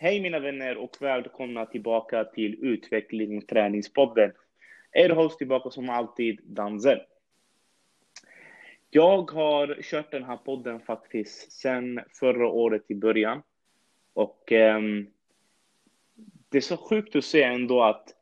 Hej mina vänner och välkomna tillbaka till Utveckling och träningspodden. Er host tillbaka som alltid, Danzel. Jag har kört den här podden faktiskt sedan förra året i början. Och eh, det är så sjukt att se ändå att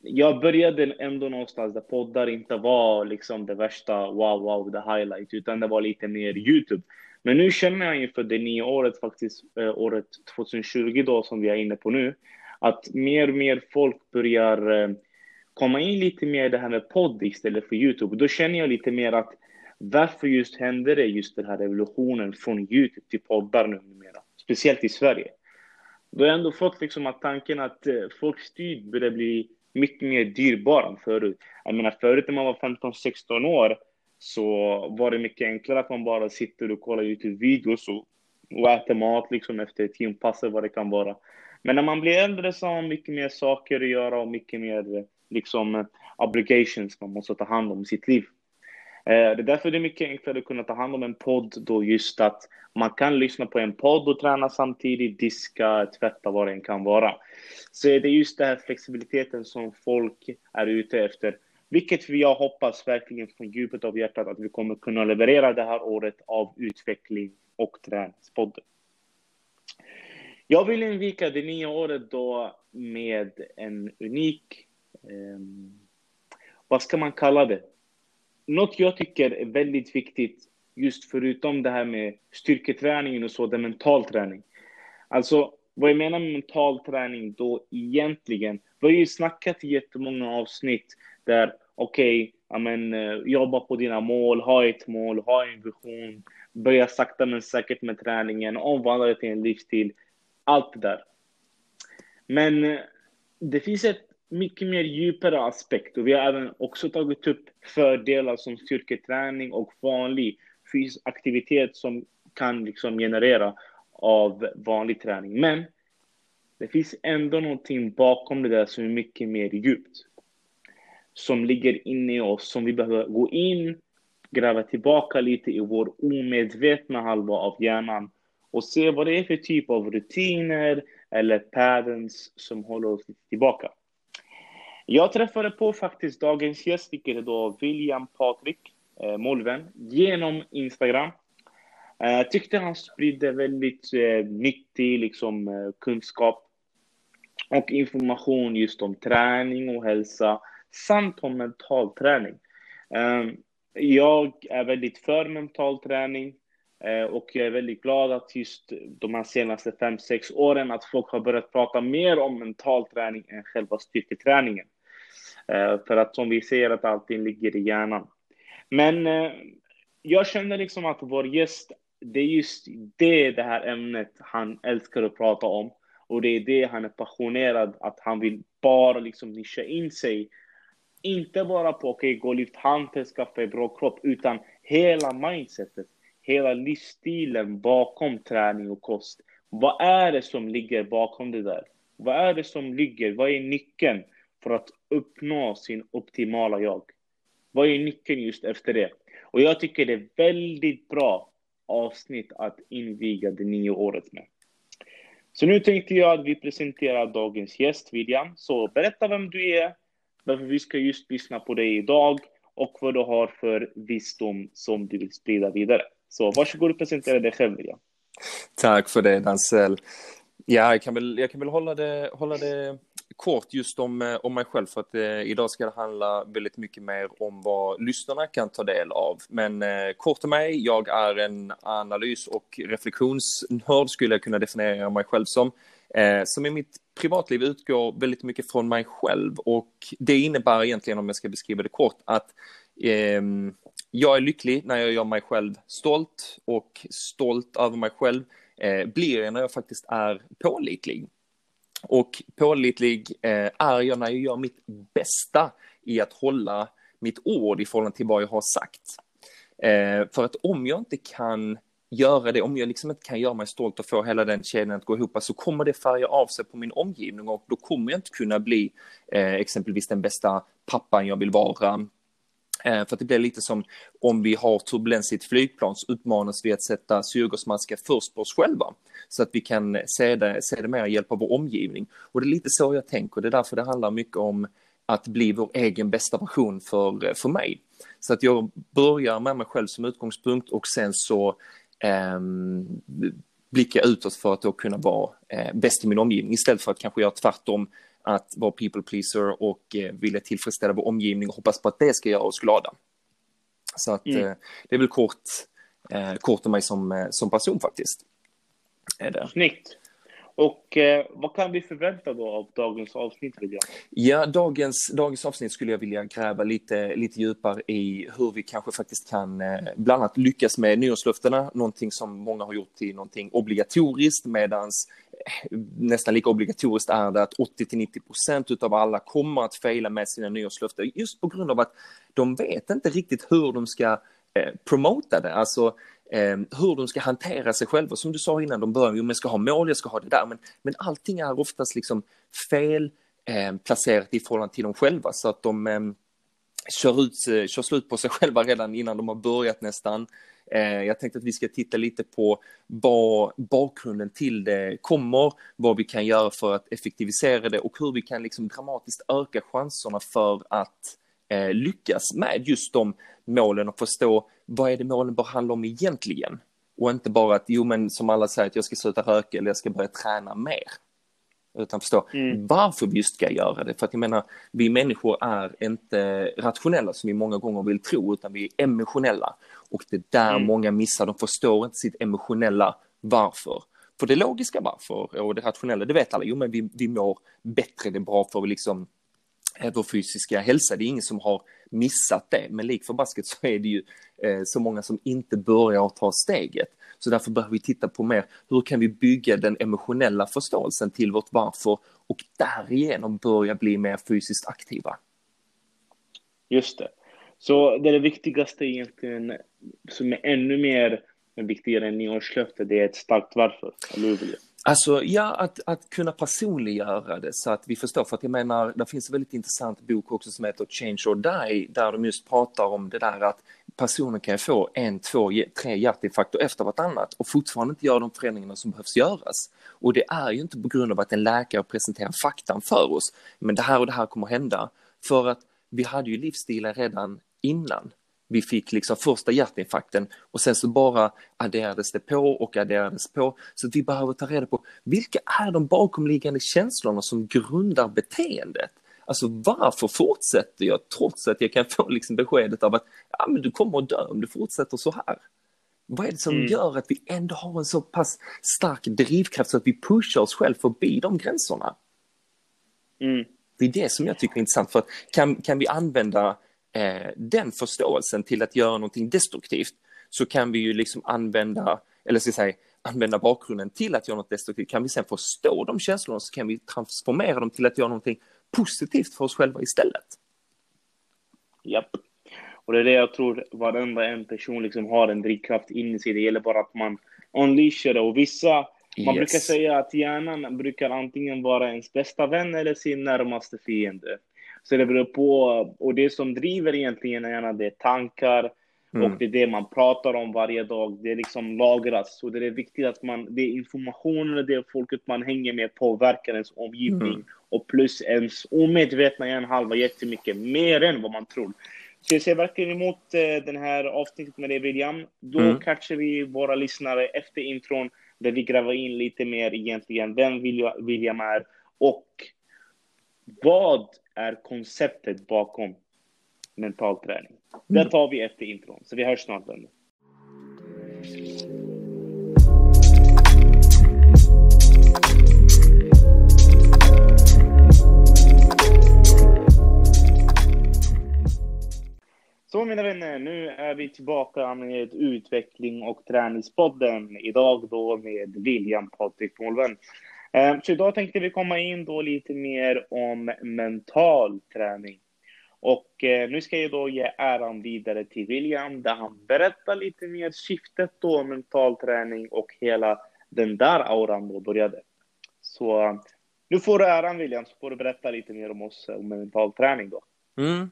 jag började ändå någonstans där poddar inte var liksom det värsta wow, wow, the highlight, utan det var lite mer YouTube. Men nu känner jag inför det nya året, faktiskt eh, året 2020 då som vi är inne på nu, att mer och mer folk börjar eh, komma in lite mer i det här med podd istället för YouTube. Då känner jag lite mer att varför just hände det just den här revolutionen från YouTube till poddar numera, speciellt i Sverige. Då har jag ändå fått liksom att tanken att eh, folkstyrd börjar bli mycket mer dyrbar än förut. Jag menar förut när man var 15-16 år så var det mycket enklare att man bara sitter och kollar YouTube-videos och, och äter mat liksom efter gympass eller vad det kan vara. Men när man blir äldre så har man mycket mer saker att göra och mycket mer eh, liksom eh, obligations man måste ta hand om i sitt liv. Eh, det är därför det är mycket enklare att kunna ta hand om en podd då just att man kan lyssna på en podd och träna samtidigt, diska, tvätta, vad det än kan vara. Så det är just den här flexibiliteten som folk är ute efter. Vilket jag hoppas verkligen från djupet av hjärtat att vi kommer kunna leverera det här året av utveckling och träningspodden. Jag vill invika det nya året då med en unik, um, vad ska man kalla det? Något jag tycker är väldigt viktigt, just förutom det här med styrketräningen och så, det är mental träning. Alltså, vad jag menar med mental träning då egentligen, vi har ju snackat i jättemånga avsnitt där okej, okay, eh, jobba på dina mål, ha ett mål, ha en vision, börja sakta men säkert med träningen, omvandla det till en livsstil, allt det där. Men eh, det finns ett mycket mer djupare aspekt och vi har även också tagit upp fördelar som styrketräning och vanlig fysisk aktivitet som kan liksom generera av vanlig träning. Men det finns ändå någonting bakom det där som är mycket mer djupt som ligger inne i oss, som vi behöver gå in, gräva tillbaka lite i vår omedvetna halva av hjärnan och se vad det är för typ av rutiner eller patterns som håller oss tillbaka. Jag träffade på faktiskt dagens gäst, vilket är då William Patrik eh, genom Instagram. Jag eh, tyckte han spridde väldigt eh, nyttig liksom, eh, kunskap och information just om träning och hälsa samt om mental träning. Ehm, jag är väldigt för mental träning eh, och jag är väldigt glad att just de här senaste fem sex åren att folk har börjat prata mer om mental träning än själva styrketräningen. Eh, för att som vi ser att allting ligger i hjärnan. Men eh, jag känner liksom att vår gäst, det är just det, det här ämnet han älskar att prata om. Och det är det han är passionerad att han vill bara liksom nischa in sig inte bara på okay, gå och lyft hantel, skaffa en bra kropp, utan hela mindsetet, hela livsstilen bakom träning och kost. Vad är det som ligger bakom det där? Vad är det som ligger? Vad är nyckeln för att uppnå sin optimala jag? Vad är nyckeln just efter det? Och jag tycker det är väldigt bra avsnitt att inviga det nya året med. Så nu tänkte jag att vi presenterar dagens gäst, William. Så berätta vem du är, varför vi ska just lyssna på dig idag och vad du har för visdom som du vill sprida vidare. Så varsågod och presentera dig själv, William. Tack för det, Dansell. Ja, jag kan väl, jag kan väl hålla, det, hålla det kort just om, eh, om mig själv för att eh, idag ska det handla väldigt mycket mer om vad lyssnarna kan ta del av. Men eh, kort om mig, jag är en analys och reflektionsnörd skulle jag kunna definiera mig själv som. Eh, som i mitt privatliv utgår väldigt mycket från mig själv och det innebär egentligen, om jag ska beskriva det kort, att eh, jag är lycklig när jag gör mig själv stolt och stolt över mig själv eh, blir jag när jag faktiskt är pålitlig. Och pålitlig eh, är jag när jag gör mitt bästa i att hålla mitt ord i förhållande till vad jag har sagt. Eh, för att om jag inte kan göra det, om jag liksom inte kan göra mig stolt och få hela den kedjan att gå ihop, så kommer det färga av sig på min omgivning och då kommer jag inte kunna bli eh, exempelvis den bästa pappan jag vill vara, Eh, för att det blir lite som om vi har turbulens i ett flygplan så uppmanas vi att sätta syrgasmasker först på oss själva. Så att vi kan se det, se det med hjälp av vår omgivning. Och det är lite så jag tänker. Det är därför det handlar mycket om att bli vår egen bästa version för, för mig. Så att jag börjar med mig själv som utgångspunkt och sen så blicka utåt för att då kunna vara eh, bäst i min omgivning istället för att kanske göra tvärtom att vara people pleaser och eh, vilja tillfredsställa vår omgivning och hoppas på att det ska göra oss glada. Så att mm. eh, det är väl kort, kort om mig som, som person faktiskt. Är det. Snyggt. Och eh, vad kan vi förvänta då av dagens avsnitt? Ja, dagens, dagens avsnitt skulle jag vilja gräva lite, lite djupare i hur vi kanske faktiskt kan eh, bland annat lyckas med nyårslöftena, någonting som många har gjort till någonting obligatoriskt medans eh, nästan lika obligatoriskt är det att 80 till 90 procent av alla kommer att fejla med sina nyårslöften just på grund av att de vet inte riktigt hur de ska eh, promota det. Alltså Ehm, hur de ska hantera sig själva. Som du sa innan de börjar, med att ska ha mål, jag ska ha det där, men, men allting är oftast liksom fel eh, placerat i förhållande till dem själva så att de eh, kör, ut, eh, kör slut på sig själva redan innan de har börjat nästan. Ehm, jag tänkte att vi ska titta lite på vad bakgrunden till det kommer, vad vi kan göra för att effektivisera det och hur vi kan liksom dramatiskt öka chanserna för att eh, lyckas med just de målen och förstå vad är det målen bör handla om egentligen? Och inte bara att, jo men som alla säger att jag ska sluta röka eller jag ska börja träna mer. Utan förstå mm. varför vi just ska göra det. För att jag menar, vi människor är inte rationella som vi många gånger vill tro, utan vi är emotionella. Och det är där mm. många missar, de förstår inte sitt emotionella varför. För det logiska varför och det rationella, det vet alla, jo men vi, vi mår bättre, det är bra för liksom Eh, vår fysiska hälsa. Det är ingen som har missat det, men lik förbaskat så är det ju eh, så många som inte börjar ta steget. Så därför behöver vi titta på mer, hur kan vi bygga den emotionella förståelsen till vårt varför och därigenom börja bli mer fysiskt aktiva. Just det. Så det är det viktigaste egentligen, som är ännu mer viktigare än nyårslöfte, det är ett starkt varför, eller hur? Alltså, ja, att, att kunna personliggöra det så att vi förstår. För att jag menar, det finns en väldigt intressant bok också som heter Change or Die, där de just pratar om det där att personen kan få en, två, tre hjärtinfarkter efter vartannat och fortfarande inte göra de förändringarna som behövs göras. Och det är ju inte på grund av att en läkare presenterar faktan för oss, men det här och det här kommer hända. För att vi hade ju livsstilar redan innan vi fick liksom första hjärtinfarkten och sen så bara adderades det på och adderades på. Så vi behöver ta reda på vilka är de bakomliggande känslorna som grundar beteendet? Alltså varför fortsätter jag trots att jag kan få liksom beskedet av att ja, men du kommer att dö om du fortsätter så här? Vad är det som mm. gör att vi ändå har en så pass stark drivkraft så att vi pushar oss själva förbi de gränserna? Mm. Det är det som jag tycker är intressant för att kan, kan vi använda eh, den förståelsen till att göra någonting destruktivt så kan vi ju liksom använda, eller ska jag säga, använda bakgrunden till att göra något destruktivt. Kan vi sen förstå de känslorna så kan vi transformera dem till att göra någonting positivt för oss själva istället. Japp. Och det är det jag tror varenda en person liksom har en drivkraft in i sig. Det gäller bara att man unleashar det. Och vissa, yes. man brukar säga att hjärnan brukar antingen vara ens bästa vän eller sin närmaste fiende. Så det beror på, och det som driver egentligen gärna det är tankar mm. och det är det man pratar om varje dag. Det liksom lagras. Så det är viktigt att man, det är informationen, det är folket man hänger med påverkar ens omgivning. Mm. Och plus ens omedvetna hjärnhalva jättemycket, mer än vad man tror. Så jag ser verkligen emot eh, den här avsnittet med dig William. Då mm. catchar vi våra lyssnare efter intron där vi gräver in lite mer egentligen vem William är och vad är konceptet bakom mental träning? Mm. Det tar vi efter intron, så vi hörs snart. Vänner. Så mina vänner, nu är vi tillbaka med utveckling och träningspodden. Idag då med William Patrik Målvän. Ehm, så idag tänkte vi komma in då lite mer om mental träning. Och eh, nu ska jag då ge äran vidare till William där han berättar lite mer syftet då mental träning och hela den där auran då började. Så eh, nu får du äran William, så får du berätta lite mer om oss eh, om mental träning då. Mm.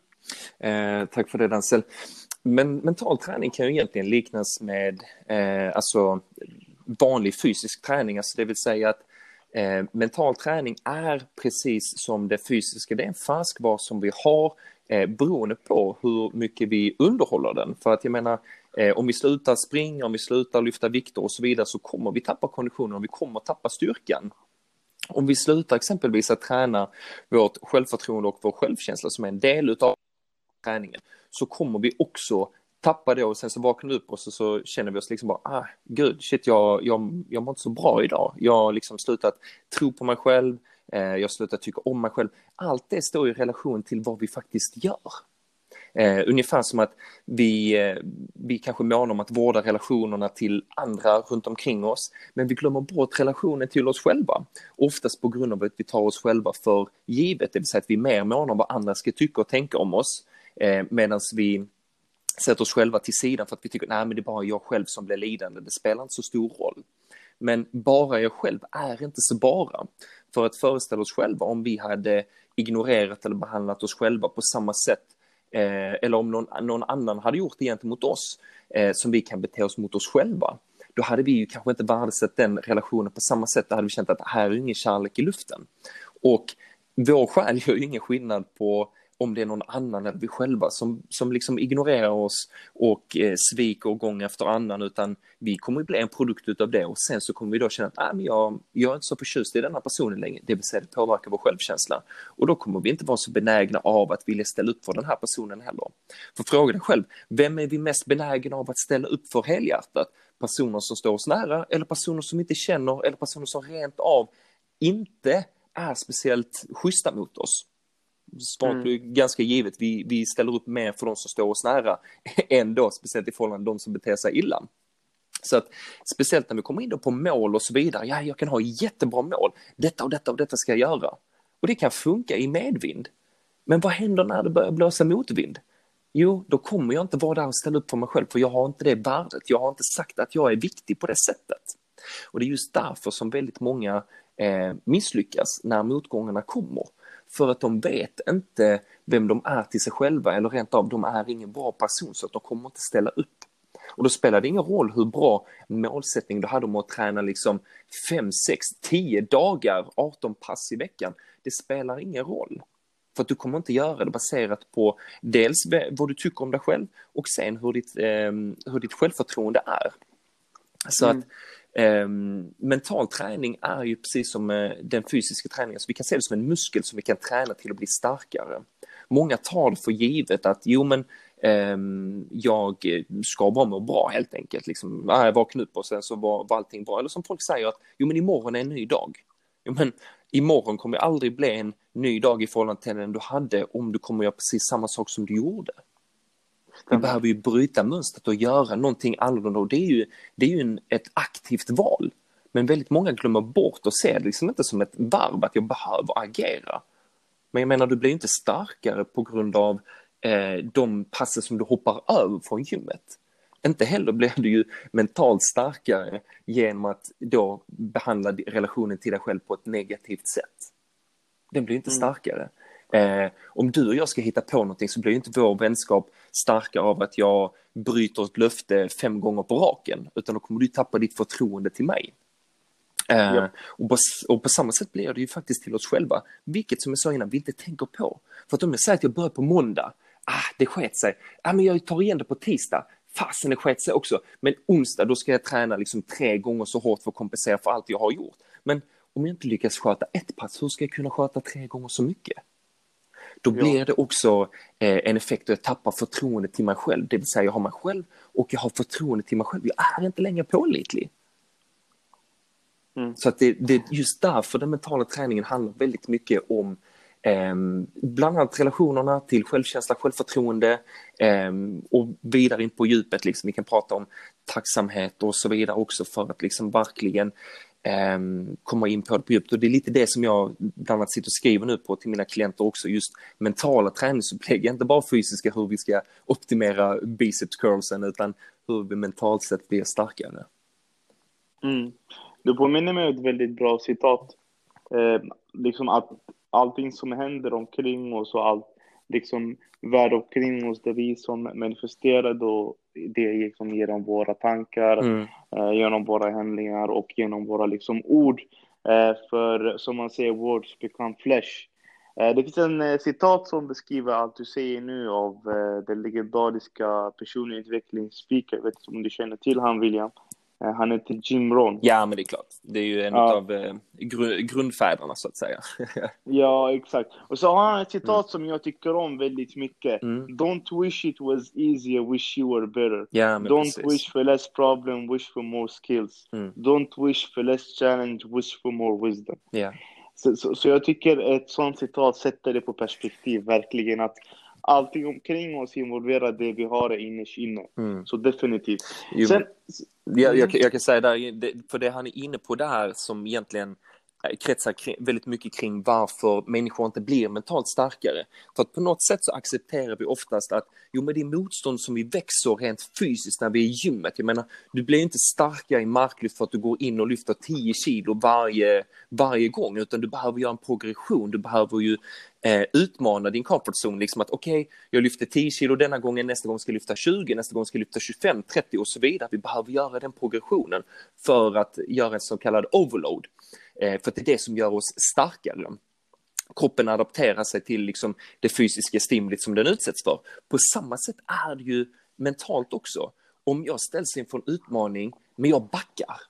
Eh, tack för det Dansel. Men mental träning kan ju egentligen liknas med eh, alltså vanlig fysisk träning, alltså det vill säga att eh, mental träning är precis som det fysiska, det är en färskvara som vi har eh, beroende på hur mycket vi underhåller den. För att jag menar, eh, om vi slutar springa, om vi slutar lyfta vikter och så vidare så kommer vi tappa konditionen och vi kommer tappa styrkan. Om vi slutar exempelvis att träna vårt självförtroende och vår självkänsla som är en del av träningen så kommer vi också tappar det och sen så vaknar vi upp och så, så känner vi oss liksom bara, ah, gud, shit, jag, jag, jag mår inte så bra idag. Jag har liksom slutat tro på mig själv, eh, jag har slutat tycka om mig själv. Allt det står i relation till vad vi faktiskt gör. Eh, ungefär som att vi, eh, vi kanske månar om att vårda relationerna till andra runt omkring oss, men vi glömmer bort relationen till oss själva. Oftast på grund av att vi tar oss själva för givet, det vill säga att vi är mer månar om vad andra ska tycka och tänka om oss, eh, medan vi sätter oss själva till sidan för att vi tycker nej men det är bara jag själv som blir lidande, det spelar inte så stor roll. Men bara jag själv är inte så bara. För att föreställa oss själva om vi hade ignorerat eller behandlat oss själva på samma sätt eh, eller om någon, någon, annan hade gjort det gentemot oss eh, som vi kan bete oss mot oss själva då hade vi ju kanske inte värdesatt den relationen på samma sätt. Då hade vi känt att här är ingen kärlek i luften. Och vår själ gör ju ingen skillnad på om det är någon annan än vi själva som, som liksom ignorerar oss och eh, sviker gång efter annan utan vi kommer att bli en produkt av det och sen så kommer vi då känna att ah, men jag, jag är inte så förtjust i denna personen längre, det vill säga det påverkar vår självkänsla och då kommer vi inte vara så benägna av att vilja ställa upp för den här personen heller. För fråga dig själv, vem är vi mest benägna av att ställa upp för helhjärtat? Personer som står oss nära eller personer som inte känner eller personer som rent av inte är speciellt schyssta mot oss. Svaret mm. blir ganska givet. Vi, vi ställer upp mer för de som står oss nära än då, speciellt i förhållande till de som beter sig illa. Så att speciellt när vi kommer in då på mål och så vidare. Ja, jag kan ha jättebra mål. Detta och detta och detta ska jag göra. Och det kan funka i medvind. Men vad händer när det börjar blåsa motvind? Jo, då kommer jag inte vara där och ställa upp för mig själv, för jag har inte det värdet. Jag har inte sagt att jag är viktig på det sättet. Och det är just därför som väldigt många eh, misslyckas när motgångarna kommer. För att de vet inte vem de är till sig själva eller rent av de är ingen bra person så att de kommer inte ställa upp. Och då spelar det ingen roll hur bra målsättning du hade om att träna liksom 5, 6, 10 dagar, 18 pass i veckan. Det spelar ingen roll. För att du kommer inte göra det baserat på dels vad du tycker om dig själv och sen hur ditt, eh, hur ditt självförtroende är. Så mm. att Ehm, mental träning är ju precis som eh, den fysiska träningen, så vi kan se det som en muskel som vi kan träna till att bli starkare. Många tar det för givet att jo men ehm, jag eh, ska bara må bra helt enkelt. Liksom, ah, jag vaknade upp och sen så var, var allting bra. Eller som folk säger att jo men imorgon är en ny dag. Jo men imorgon kommer aldrig bli en ny dag i förhållande till den du hade om du kommer göra precis samma sak som du gjorde. Vi behöver ju bryta mönstret och göra någonting annorlunda och det är ju, det är ju en, ett aktivt val. Men väldigt många glömmer bort och ser det liksom inte som ett varv att jag behöver agera. Men jag menar, du blir inte starkare på grund av eh, de passen som du hoppar över från gymmet. Inte heller blir du ju mentalt starkare genom att då behandla relationen till dig själv på ett negativt sätt. Den blir inte mm. starkare. Eh, om du och jag ska hitta på någonting så blir inte vår vänskap starkare av att jag bryter ett löfte fem gånger på raken, utan då kommer du tappa ditt förtroende till mig. Eh, ja. och, på, och, på, samma sätt blir det ju faktiskt till oss själva, vilket som jag sa innan, vi inte tänker på. För att om jag säger att jag börjar på måndag, ah, det sket sig, ah, men jag tar igen det på tisdag, fasen det sket sig också, men onsdag då ska jag träna liksom tre gånger så hårt för att kompensera för allt jag har gjort. Men om jag inte lyckas sköta ett pass, hur ska jag kunna sköta tre gånger så mycket? Då blir ja. det också eh, en effekt och jag tappar förtroende till mig själv. Det vill säga jag har mig själv och jag har förtroende till mig själv. Jag är inte längre pålitlig. Mm. Så att det, det är just därför den mentala träningen handlar väldigt mycket om eh, bland annat relationerna till självkänsla, självförtroende eh, och vidare in på djupet. Liksom. Vi kan prata om tacksamhet och så vidare också för att liksom verkligen Ehm, komma in på det på djupet. Och det är lite det som jag bland annat sitter och skriver nu på till mina klienter också, just mentala träningsupplägg, inte bara fysiska hur vi ska optimera biceps curlsen utan hur vi mentalt sett blir starkare. Mm. Du påminner mig om ett väldigt bra citat. Eh, liksom att allting som händer omkring oss och allt, liksom värld omkring oss där vi som manifesterar då det liksom genom våra tankar, Mm. eh, genom våra handlingar och genom våra liksom ord. Eh, för som man säger, words become flesh. Eh, det finns en eh, citat som beskriver allt du säger nu av eh, den legendariska personlighetsutvecklingsspeaker, jag vet inte om du känner till han William. Eh, han heter Jim Rohn. Ja, men det är klart. Det är ju en Ja. av eh, gru- grundfäderna så att säga. Ja, exakt. Och så har han ett citat som jag tycker om väldigt mycket. Mm. Don't wish it was easier, wish you were better. Ja, men Don't precis. wish for less problem, wish for more skills. Mm. Don't wish for less challenge, wish for more wisdom. Ja. Så, så, så jag tycker ett sånt citat sätter det på perspektiv, verkligen. Att allting omkring oss involverar det vi har innerst inne. Mm. Så definitivt. Jo, Sen, Jag, jag, jag kan säga där, det, för det han är inne på där som egentligen eh, kretsar kring, väldigt mycket kring varför människor inte blir mentalt starkare. För att på något sätt så accepterar vi oftast att jo men det är motstånd som vi växer rent fysiskt när vi är i gymmet. Jag menar, du blir inte starkare i marklyft för att du går in och lyfter 10 kilo varje, varje gång, utan du behöver göra en progression. Du behöver ju eh, utmana din comfort zone, liksom att okej, jag lyfter 10 kilo denna gången, nästa gång ska jag lyfta 20, nästa gång ska jag lyfta 25, 30 och så vidare. Vi behöver göra den progressionen för att göra en så kallad overload. Eh, för att det är det som gör oss starkare. Liksom. Kroppen adapterar sig till liksom, det fysiska stimulit som den utsätts för. På samma sätt är det ju mentalt också. Om jag ställs inför en utmaning, men jag backar,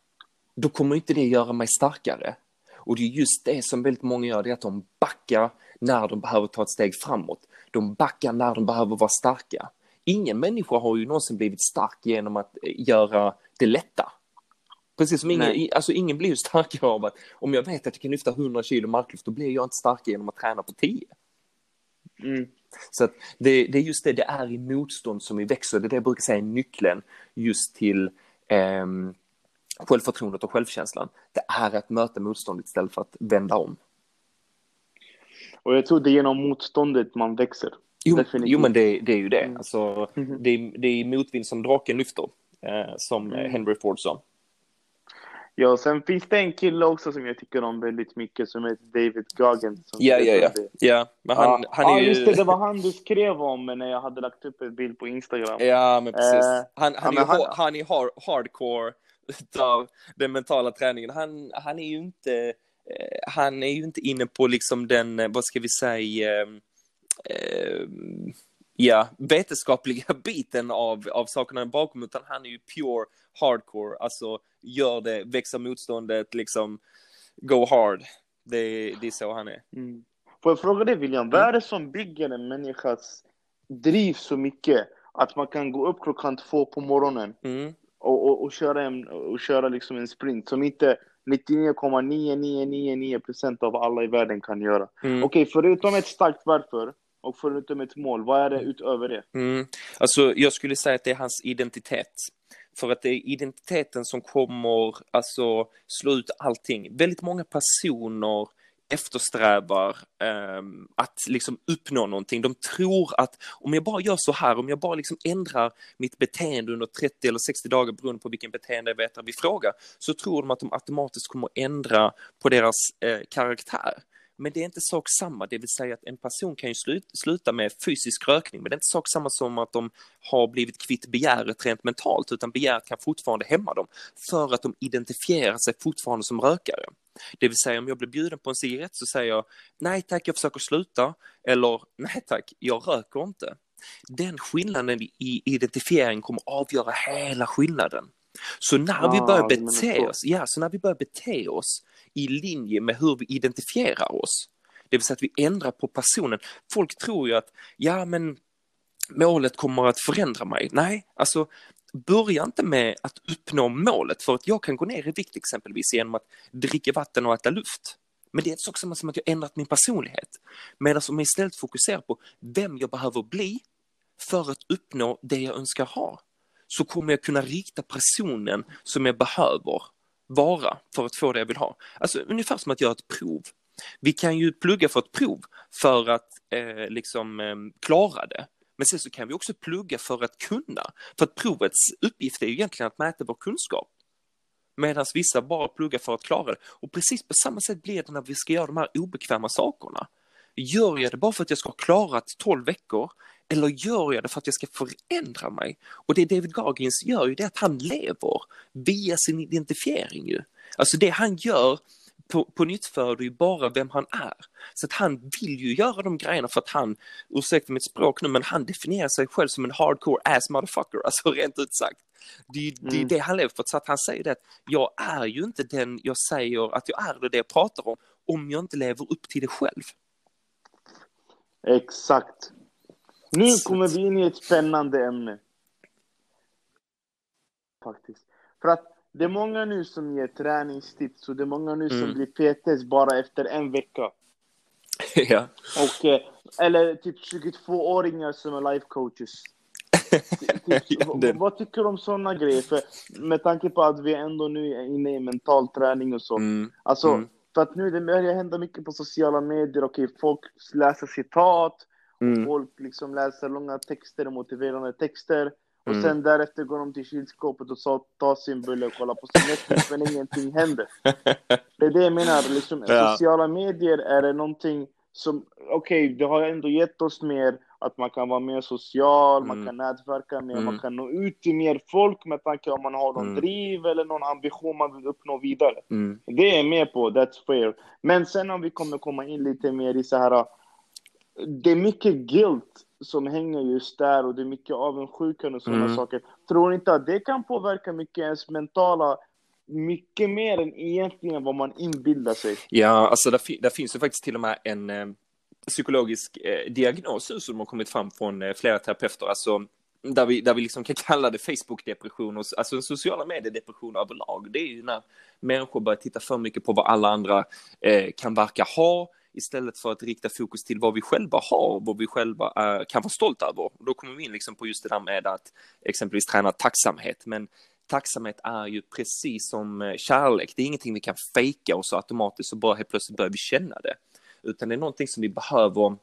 då kommer inte det göra mig starkare. Och det är just det som väldigt många gör, det är att de backar när de behöver ta ett steg framåt. De backar när de behöver vara starka. Ingen människa har ju någonsin blivit stark genom att eh, göra det lätta. Precis som ingen, Nej. alltså ingen blir ju starkare av att om jag vet att jag kan lyfta 100 kilo marklyft, då blir jag inte starkare genom att träna på 10. mm, Så att det, det är just det, det är i motstånd som vi växer. Det är det jag brukar säga är nyckeln just till ehm, självförtroendet och självkänslan. Det är att möta motståndet istället för att vända om. Och jag tror det är genom motståndet man växer. Jo, Definitivt. jo men det, det är ju det. Mm. Alltså, Mhm. det, är, det är motvind som draken lyfter, eh, som Mm. Henry Ford sa. Ja, sen finns det en kille också som jag tycker om väldigt mycket som heter David Goggins. Ja, ja, ja. ja men han, ja, han är ja, ju... just det, det var han du skrev om när jag hade lagt upp en bild på Instagram. Ja, men precis. Eh, han, han, ja, är han- han... är hard, hardcore utav den mentala träningen. Han, han är ju inte han är ju inte inne på liksom den, eh, vad ska vi säga, eh, eh, ja, vetenskapliga biten av, av sakerna bakom, utan han är ju pure hardcore, alltså gör det, växer motståndet, liksom go hard. Det, det är så han är. Mm. Får jag fråga dig William, vad är det som bygger en människas driv så mycket att man kan gå upp klockan två på morgonen Mm. och, och, och köra, en, och köra liksom en sprint som inte 99,9999% av alla i världen kan göra? Mm. Okej, förutom ett starkt varför och förutom ett mål, vad är det utöver det? Mm. Alltså, jag skulle säga att det är hans identitet. För att det är identiteten som kommer alltså, slå ut allting. Väldigt många personer eftersträvar ehm, att liksom uppnå någonting. De tror att om jag bara gör så här, om jag bara liksom ändrar mitt beteende under 30 eller 60 dagar beroende på vilken beteendevetare vi frågar, så tror de att de automatiskt kommer ändra på deras eh, karaktär. Men det är inte sak samma, det vill säga att en person kan ju sluta med fysisk rökning, men det är inte sak samma som att de har blivit kvitt begäret rent mentalt, utan begäret kan fortfarande hämma dem, för att de identifierar sig fortfarande som rökare. Det vill säga om jag blir bjuden på en cigarett så säger jag nej tack, jag försöker sluta, eller nej tack, jag röker inte. Den skillnaden i identifiering kommer avgöra hela skillnaden. Så när vi Ah, börjar du menar bete oss, ja, så när vi börjar bete oss i linje med hur vi identifierar oss, det vill säga att vi ändrar på personen. Folk tror ju att, ja men målet kommer att förändra mig. Nej, alltså börja inte med att uppnå målet för att jag kan gå ner i vikt exempelvis genom att dricka vatten och äta luft. Men det är också som att jag ändrat min personlighet. Medan om jag istället fokuserar på vem jag behöver bli för att uppnå det jag önskar ha, så kommer jag kunna rikta personen som jag behöver vara för att få det jag vill ha. Alltså ungefär som att göra ett prov. Vi kan ju plugga för ett prov för att eh, liksom eh, klara det. Men sen så kan vi också plugga för att kunna. För att provets uppgift är ju egentligen att mäta vår kunskap. Medan vissa bara pluggar för att klara det. Och precis på samma sätt blir det när vi ska göra de här obekväma sakerna. Gör jag det bara för att jag ska ha klarat 12 veckor? Eller gör jag det för att jag ska förändra mig? Och det David Goggins gör ju det att han lever via sin identifiering ju. Alltså det han gör på, på nytt för det ju bara vem han är. Så att han vill ju göra de grejerna för att han, ursäkta mitt språk nu, men han definierar sig själv som en hardcore ass motherfucker, alltså rent ut sagt. Det, det är mm. det han lever för, så att han säger det att jag är ju inte den jag säger att jag är, eller det jag pratar om, om jag inte lever upp till det själv. Exakt. Nu kommer vi in i ett spännande ämne. Faktiskt. För att det är många nu som ger träningstips och det är många nu mm. som blir PTs bara efter en vecka. ja. Och, eh, eller typ 22-åringar som är life coaches. typ, vad tycker du om sådana grejer? För med tanke på att vi ändå nu är inne i mental träning och så. Mm. Alltså, mm. för att nu det börjar hända mycket på sociala medier. Okej, folk läser citat. Mm. Folk liksom läser långa texter, motiverande texter. Och mm. sen därefter går de till kylskåpet och så, tar sin bulle och kollar på sin Netflix, men ingenting händer. Det är det jag menar, liksom, ja. sociala medier är det någonting som, okej, okay, det har ändå gett oss mer att man kan vara mer social, mm. man kan nätverka mer, mm. man kan nå ut till mer folk med tanke om man har någon mm. driv eller någon ambition man vill uppnå vidare. Mm. Det är jag med på, that's fair. Men sen om vi kommer komma in lite mer i så här, det är mycket guilt som hänger just där och det är mycket avundsjukan och sådana mm. saker. Tror inte att det kan påverka mycket ens mentala mycket mer än egentligen vad man inbildar sig? Ja, alltså där, där finns ju faktiskt till och med en eh, psykologisk eh, diagnos som har kommit fram från eh, flera terapeuter, alltså där vi, där vi liksom kan kalla det Facebook-depression, och, alltså en sociala medier-depression överlag. Det är ju när människor börjar titta för mycket på vad alla andra eh, kan verka ha, istället för att rikta fokus till vad vi själva har, vad vi själva är, kan vara stolta över. Och då kommer vi in liksom på just det där med att exempelvis träna tacksamhet. Men tacksamhet är ju precis som eh, kärlek, det är ingenting vi kan fejka och så automatiskt så bara helt plötsligt börjar vi känna det. Utan det är någonting som vi behöver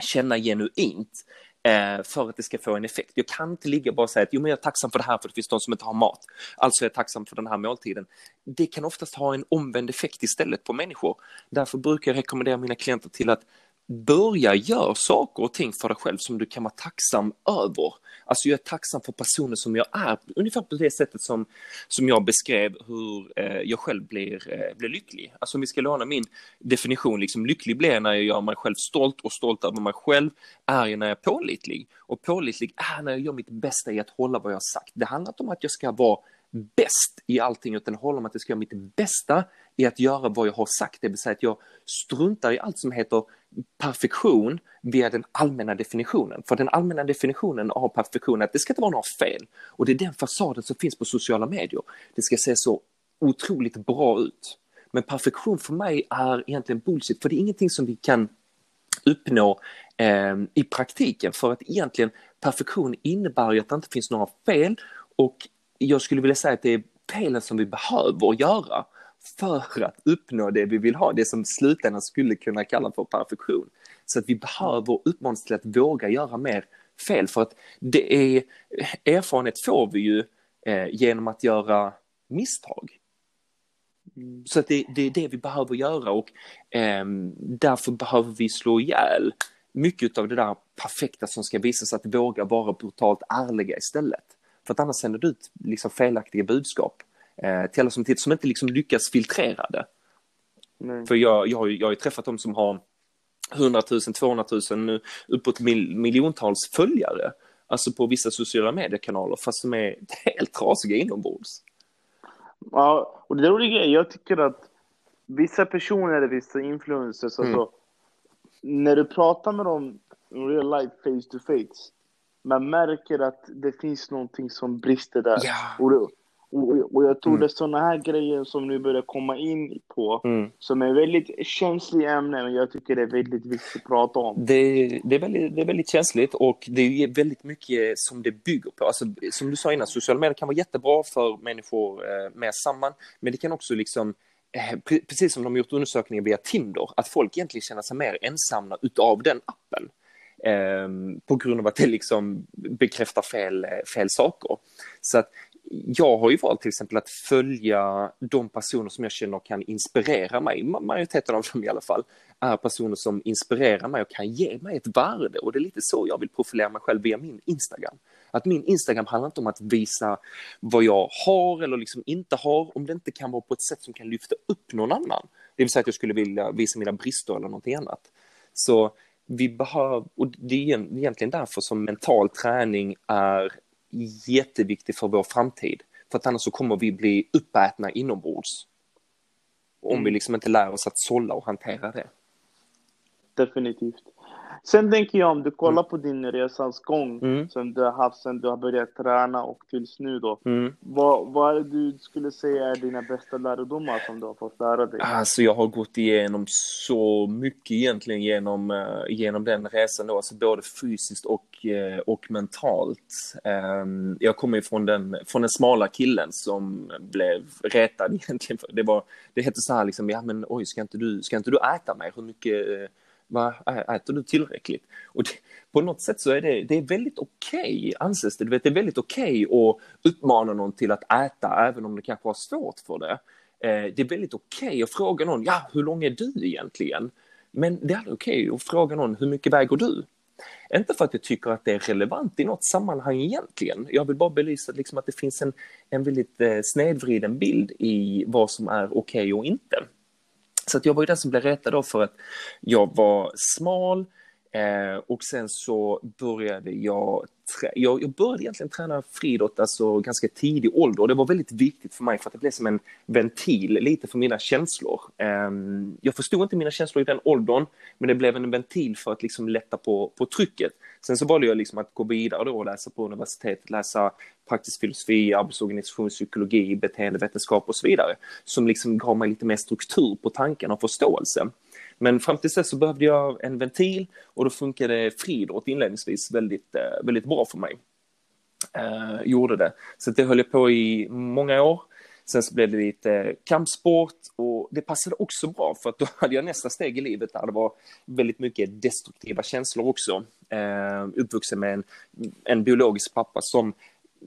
känna genuint Eh, för att det ska få en effekt. Jag kan inte ligga och bara säga att jo, men jag är tacksam för det här för det finns de som inte har mat. Alltså är jag tacksam för den här måltiden. Det kan oftast ha en omvänd effekt istället på människor. Därför brukar jag rekommendera mina klienter till att börja göra saker och ting för dig själv som du kan vara tacksam över. Alltså jag är tacksam för personen som jag är, ungefär på det sättet som, som jag beskrev hur eh, jag själv blir, eh, blir lycklig. Alltså om vi ska låna min definition, liksom lycklig blir jag när jag gör mig själv stolt och stolt över mig själv är jag när jag är pålitlig. Och pålitlig är när jag gör mitt bästa i att hålla vad jag har sagt. Det handlar inte om att jag ska vara bäst i allting utan håller om att jag ska göra mitt bästa i att göra vad jag har sagt, det vill säga att jag struntar i allt som heter perfektion via den allmänna definitionen. För den allmänna definitionen av perfektion är att det ska inte vara några fel. Och det är den fasaden som finns på sociala medier. Det ska se så otroligt bra ut. Men perfektion för mig är egentligen bullshit, för det är ingenting som vi kan uppnå eh, i praktiken. För att egentligen perfektion innebär ju att det inte finns några fel och jag skulle vilja säga att det är felen som vi behöver göra för att uppnå det vi vill ha, det som slutändan skulle kunna kalla för perfektion. Så att vi behöver uppmanas till att våga göra mer fel för att det är erfarenhet får vi ju eh, genom att göra misstag. Mm. Så att det, det, är det vi behöver göra och eh, därför behöver vi slå ihjäl mycket av det där perfekta som ska visas att våga vara brutalt ärliga istället. För att annars sänder du ut liksom felaktiga budskap eh, till alla som tittar som inte liksom lyckas filtrera det. Nej. För jag, jag, jag har ju träffat dem som har 100 000, 200 000, uppåt mil, miljontals följare. Alltså på vissa sociala mediekanaler fast de är helt trasiga inombords. Ja, och det är roliga jag tycker att vissa personer, vissa influencers, mm. alltså när du pratar med dem real life, face to face, man märker att det finns någonting som brister där. Ja. Och, och, och jag tror mm. det är sådana här grejer som nu börjar komma in på, mm. som är väldigt känsliga ämnen och jag tycker det är väldigt viktigt att prata om. Det, det, är, väldigt, det är väldigt känsligt och det är väldigt mycket som det bygger på. Alltså, som du sa innan, sociala medier kan vara jättebra för människor eh, med samman, men det kan också liksom eh, precis som de har gjort undersökningar via Tinder, att folk egentligen känner sig mer ensamma utav den appen. Ehm, på grund av att det liksom bekräftar fel, fel saker. Så att jag har ju valt till exempel att följa de personer som jag känner kan inspirera mig, majoriteten av dem i alla fall, är personer som inspirerar mig och kan ge mig ett värde och det är lite så jag vill profilera mig själv via min Instagram. Att min Instagram handlar inte om att visa vad jag har eller liksom inte har om det inte kan vara på ett sätt som kan lyfta upp någon annan. Det vill säga att jag skulle vilja visa mina brister eller någonting annat. Så vi behöver, och det är egentligen därför som mental träning är jätteviktig för vår framtid. För att annars så kommer vi bli uppätna inombords. Om mm. vi liksom inte lär oss att sålla och hantera det. Definitivt. Sen tänker jag om du kollar mm. på din resans gång mm. som du har haft sen du har börjat träna och tills nu då. Mm. Vad, vad är det du skulle säga är dina bästa lärdomar som du har fått lära dig? Alltså jag har gått igenom så mycket egentligen genom, uh, genom den resan då, alltså både fysiskt och, uh, och mentalt. Um, jag kommer ju från den, från den smala killen som blev retad egentligen. Det, var, det hette så här liksom, ja men oj, ska inte du, ska inte du äta mer? Hur mycket uh, vad äter du tillräckligt? Och det, på något sätt så är det, det är väldigt okej, okay, anses det. Du vet, det är väldigt okej okay att uppmana någon till att äta, även om det kanske har svårt för det. Eh, det är väldigt okej okay att fråga någon, ja, hur lång är du egentligen? Men det är okej att fråga någon, hur mycket väger du? Inte för att jag tycker att det är relevant i något sammanhang egentligen. Jag vill bara belysa liksom att det finns en, en väldigt eh, snedvriden bild i vad som är okej och inte. Så att jag var ju den som blev retad då för att jag var smal eh, och sen så började jag, jag, jag började egentligen träna friidrott alltså ganska tidig ålder och det var väldigt viktigt för mig för att det blev som en ventil lite för mina känslor. Eh, jag förstod inte mina känslor i den åldern men det blev en ventil för att liksom lätta på, på trycket. Sen så valde jag liksom att gå vidare då och läsa på universitetet, läsa praktisk filosofi, arbetsorganisationspsykologi, beteendevetenskap och så vidare. Som liksom gav mig lite mer struktur på tanken och förståelse. Men fram till dess så behövde jag en ventil och då funkade friidrott inledningsvis väldigt, eh, väldigt bra för mig. Eh, gjorde det. Så det höll jag på i många år. Sen så blev det lite kampsport och det passade också bra för att då hade jag nästa steg i livet där det var väldigt mycket destruktiva känslor också. Eh, uppvuxen med en, en biologisk pappa som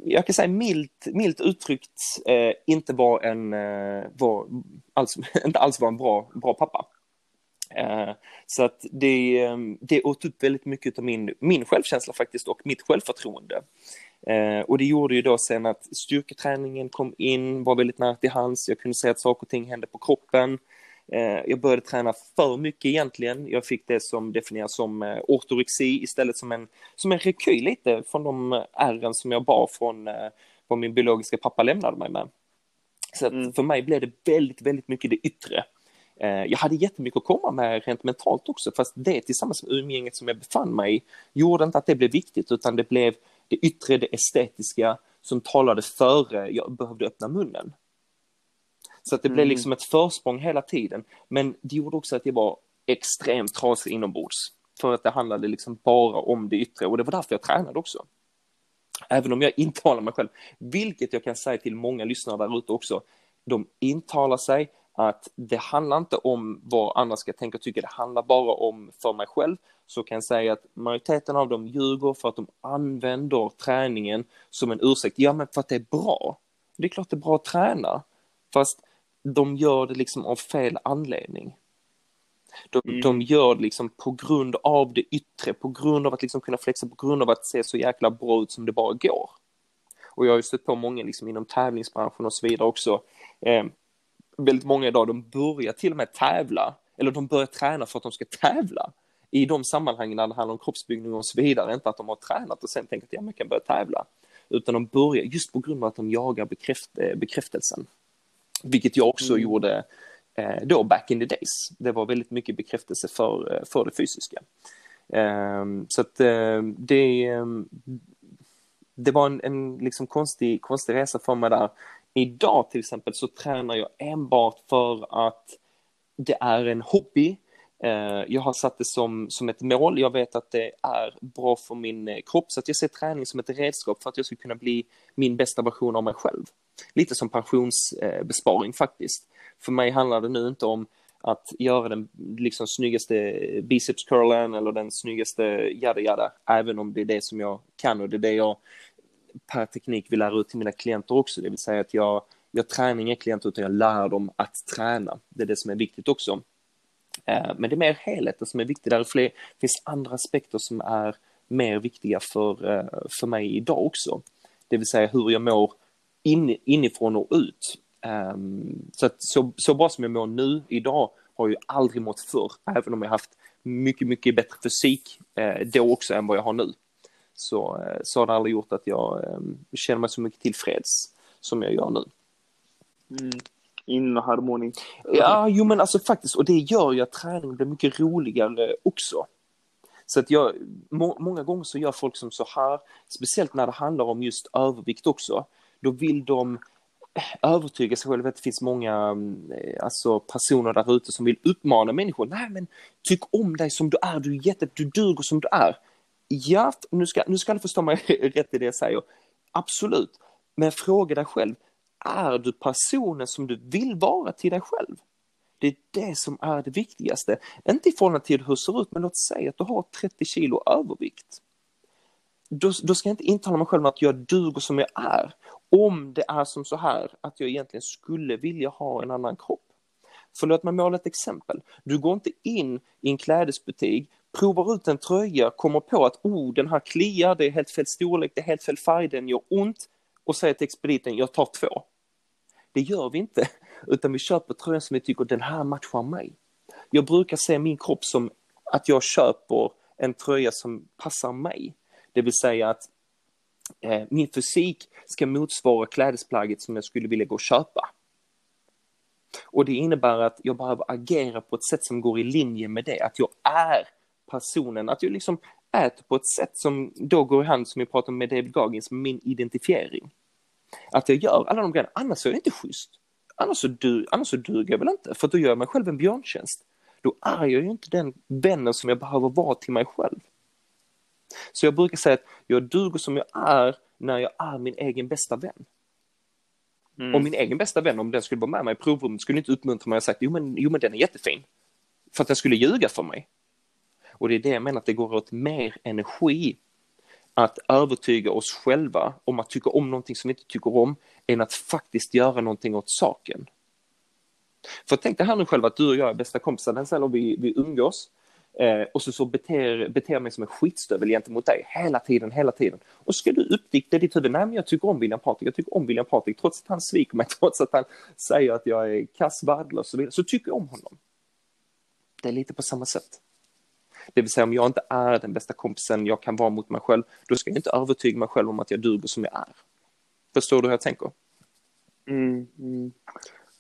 jag kan säga milt, milt uttryckt eh, inte var en, eh, var, alls, inte alls var en bra, bra pappa. Eh, så att det, eh, det åt upp väldigt mycket av min, min självkänsla faktiskt och mitt självförtroende. Eh, och det gjorde ju då sen att styrketräningen kom in, var väldigt nära till hands, jag kunde se att saker och ting hände på kroppen. Jag började träna för mycket egentligen. Jag fick det som definieras som ortorexi istället som en, som en rekyl lite från de ärren som jag bar från vad min biologiska pappa lämnade mig med. Så mm. för mig blev det väldigt, väldigt mycket det yttre. Jag hade jättemycket att komma med rent mentalt också, fast det tillsammans med umgänget som jag befann mig i gjorde inte att det blev viktigt, utan det blev det yttre, det estetiska som talade före jag behövde öppna munnen. Så att det mm. blev liksom ett försprång hela tiden. Men det gjorde också att jag var extremt trasig inombords. För att det handlade liksom bara om det yttre och det var därför jag tränade också. Även om jag intalar mig själv, vilket jag kan säga till många lyssnare där ute också, de intalar sig att det handlar inte om vad andra ska tänka och tycka, det handlar bara om för mig själv, så kan jag säga att majoriteten av dem ljuger för att de använder träningen som en ursäkt. Ja, men för att det är bra. Det är klart det är bra att träna, fast de gör det liksom av fel anledning. De, mm. de gör det liksom på grund av det yttre, på grund av att liksom kunna flexa, på grund av att se så jäkla bra ut som det bara går. Och jag har ju stött på många liksom inom tävlingsbranschen och så vidare också. Eh, väldigt många idag, de börjar till och med tävla, eller de börjar träna för att de ska tävla i de sammanhangen när det handlar om kroppsbyggning och så vidare, inte att de har tränat och sen tänkt att ja, man kan börja tävla, utan de börjar just på grund av att de jagar bekräft, eh, bekräftelsen. Vilket jag också mm. gjorde eh, då back in the days. Det var väldigt mycket bekräftelse för, eh, för det fysiska. Eh, så att eh, det, ehm, det var en, en liksom konstig, konstig resa för mig där. Idag till exempel så tränar jag enbart för att det är en hobby. Eh, jag har satt det som, som ett mål. Jag vet att det är bra för min eh, kropp så att jag ser träning som ett redskap för att jag ska kunna bli min bästa version av mig själv. Lite som pensionsbesparing faktiskt. För mig handlar det nu inte om att göra den liksom snyggaste biceps curlen eller den snyggaste jada jada, även om det är det som jag kan och det är det jag per teknik vill lära ut till mina klienter också, det vill säga att jag, jag tränar inga klienter utan jag lär dem att träna. Det är det som är viktigt också. Eh, men det är mer helheten som är viktig, där det finns andra aspekter som är mer viktiga för, eh, för mig idag också. Det vill säga hur jag mår in, inifrån och ut. Ehm, så, att, så, så bra som jag mår nu idag har jag aldrig mått förr, även om jag haft mycket, mycket bättre fysik eh, då också än vad jag har nu. Så, eh, så har det aldrig gjort att jag eh, känner mig så mycket tillfreds som jag gör nu. Mm. In harmoni. Ja, jo men alltså faktiskt, och det gör ju att träningen blir mycket roligare också. Så att jag, må, många gånger så gör folk som så här, speciellt när det handlar om just övervikt också, då vill de övertyga sig själva att det finns många eh, alltså, personer där ute som vill uppmana människor. Nej, men tyck om dig som du är, du är jätte, du duger som du är. Ja, nu ska, nu ska du förstå mig rätt i det jag säger. Absolut, men fråga dig själv, är du personen som du vill vara till dig själv? Det är det som är det viktigaste. Inte i förhållande till hur det ser ut, men låt säga att du har 30 kilo övervikt. Då, då ska jag inte intala mig själv att jag duger som jag är. Om det är som så här att jag egentligen skulle vilja ha en annan kropp. För låt mig måla ett exempel. Du går inte in i en klädesbutik, provar ut en tröja, kommer på att oh, den här kliar, det är helt fel storlek, det är helt fel färg, den gör ont och säger till expediten, jag tar två. Det gör vi inte, utan vi köper tröjan som vi tycker den här matchar mig. Jag brukar se min kropp som att jag köper en tröja som passar mig. Det vill säga att eh, min fysik ska motsvara klädesplagget som jag skulle vilja gå och köpa. Och det innebär att jag behöver agera på ett sätt som går i linje med det, att jag är personen, att jag liksom äter på ett sätt som då går i hand, som vi pratade med David Goggins, med min identifiering. Att jag gör alla de grejerna, annars är det inte schysst. Annars så, du, annars så duger jag väl inte, för då gör jag mig själv en björntjänst. Då är jag ju inte den vännen som jag behöver vara till mig själv. Så jag brukar säga att jag duger som jag är när jag är min egen bästa vän. Mm. Och min egen bästa vän, om den skulle vara med mig i provrummet, skulle inte uppmuntra mig och sagt jo men, jo men den är jättefin. För att den skulle ljuga för mig. Och det är det jag menar att det går åt mer energi att övertyga oss själva om att tycka om någonting som vi inte tycker om än att faktiskt göra någonting åt saken. För tänk dig här nu själv att du och jag är bästa kompisar, den vi, vi umgås eh, och så, så beter, beter mig som en skitstövel gentemot dig hela tiden, hela tiden. Och ska du uppdikta ditt huvud, nej men jag tycker om William Patrik, jag tycker om William Patrik, trots att han sviker mig, trots att han säger att jag är kass, värdelös och så vidare, så tycker jag om honom. Det är lite på samma sätt. Det vill säga om jag inte är den bästa kompisen jag kan vara mot mig själv, då ska jag inte övertyga mig själv om att jag duger som jag är. Förstår du hur jag tänker? Mm, mm.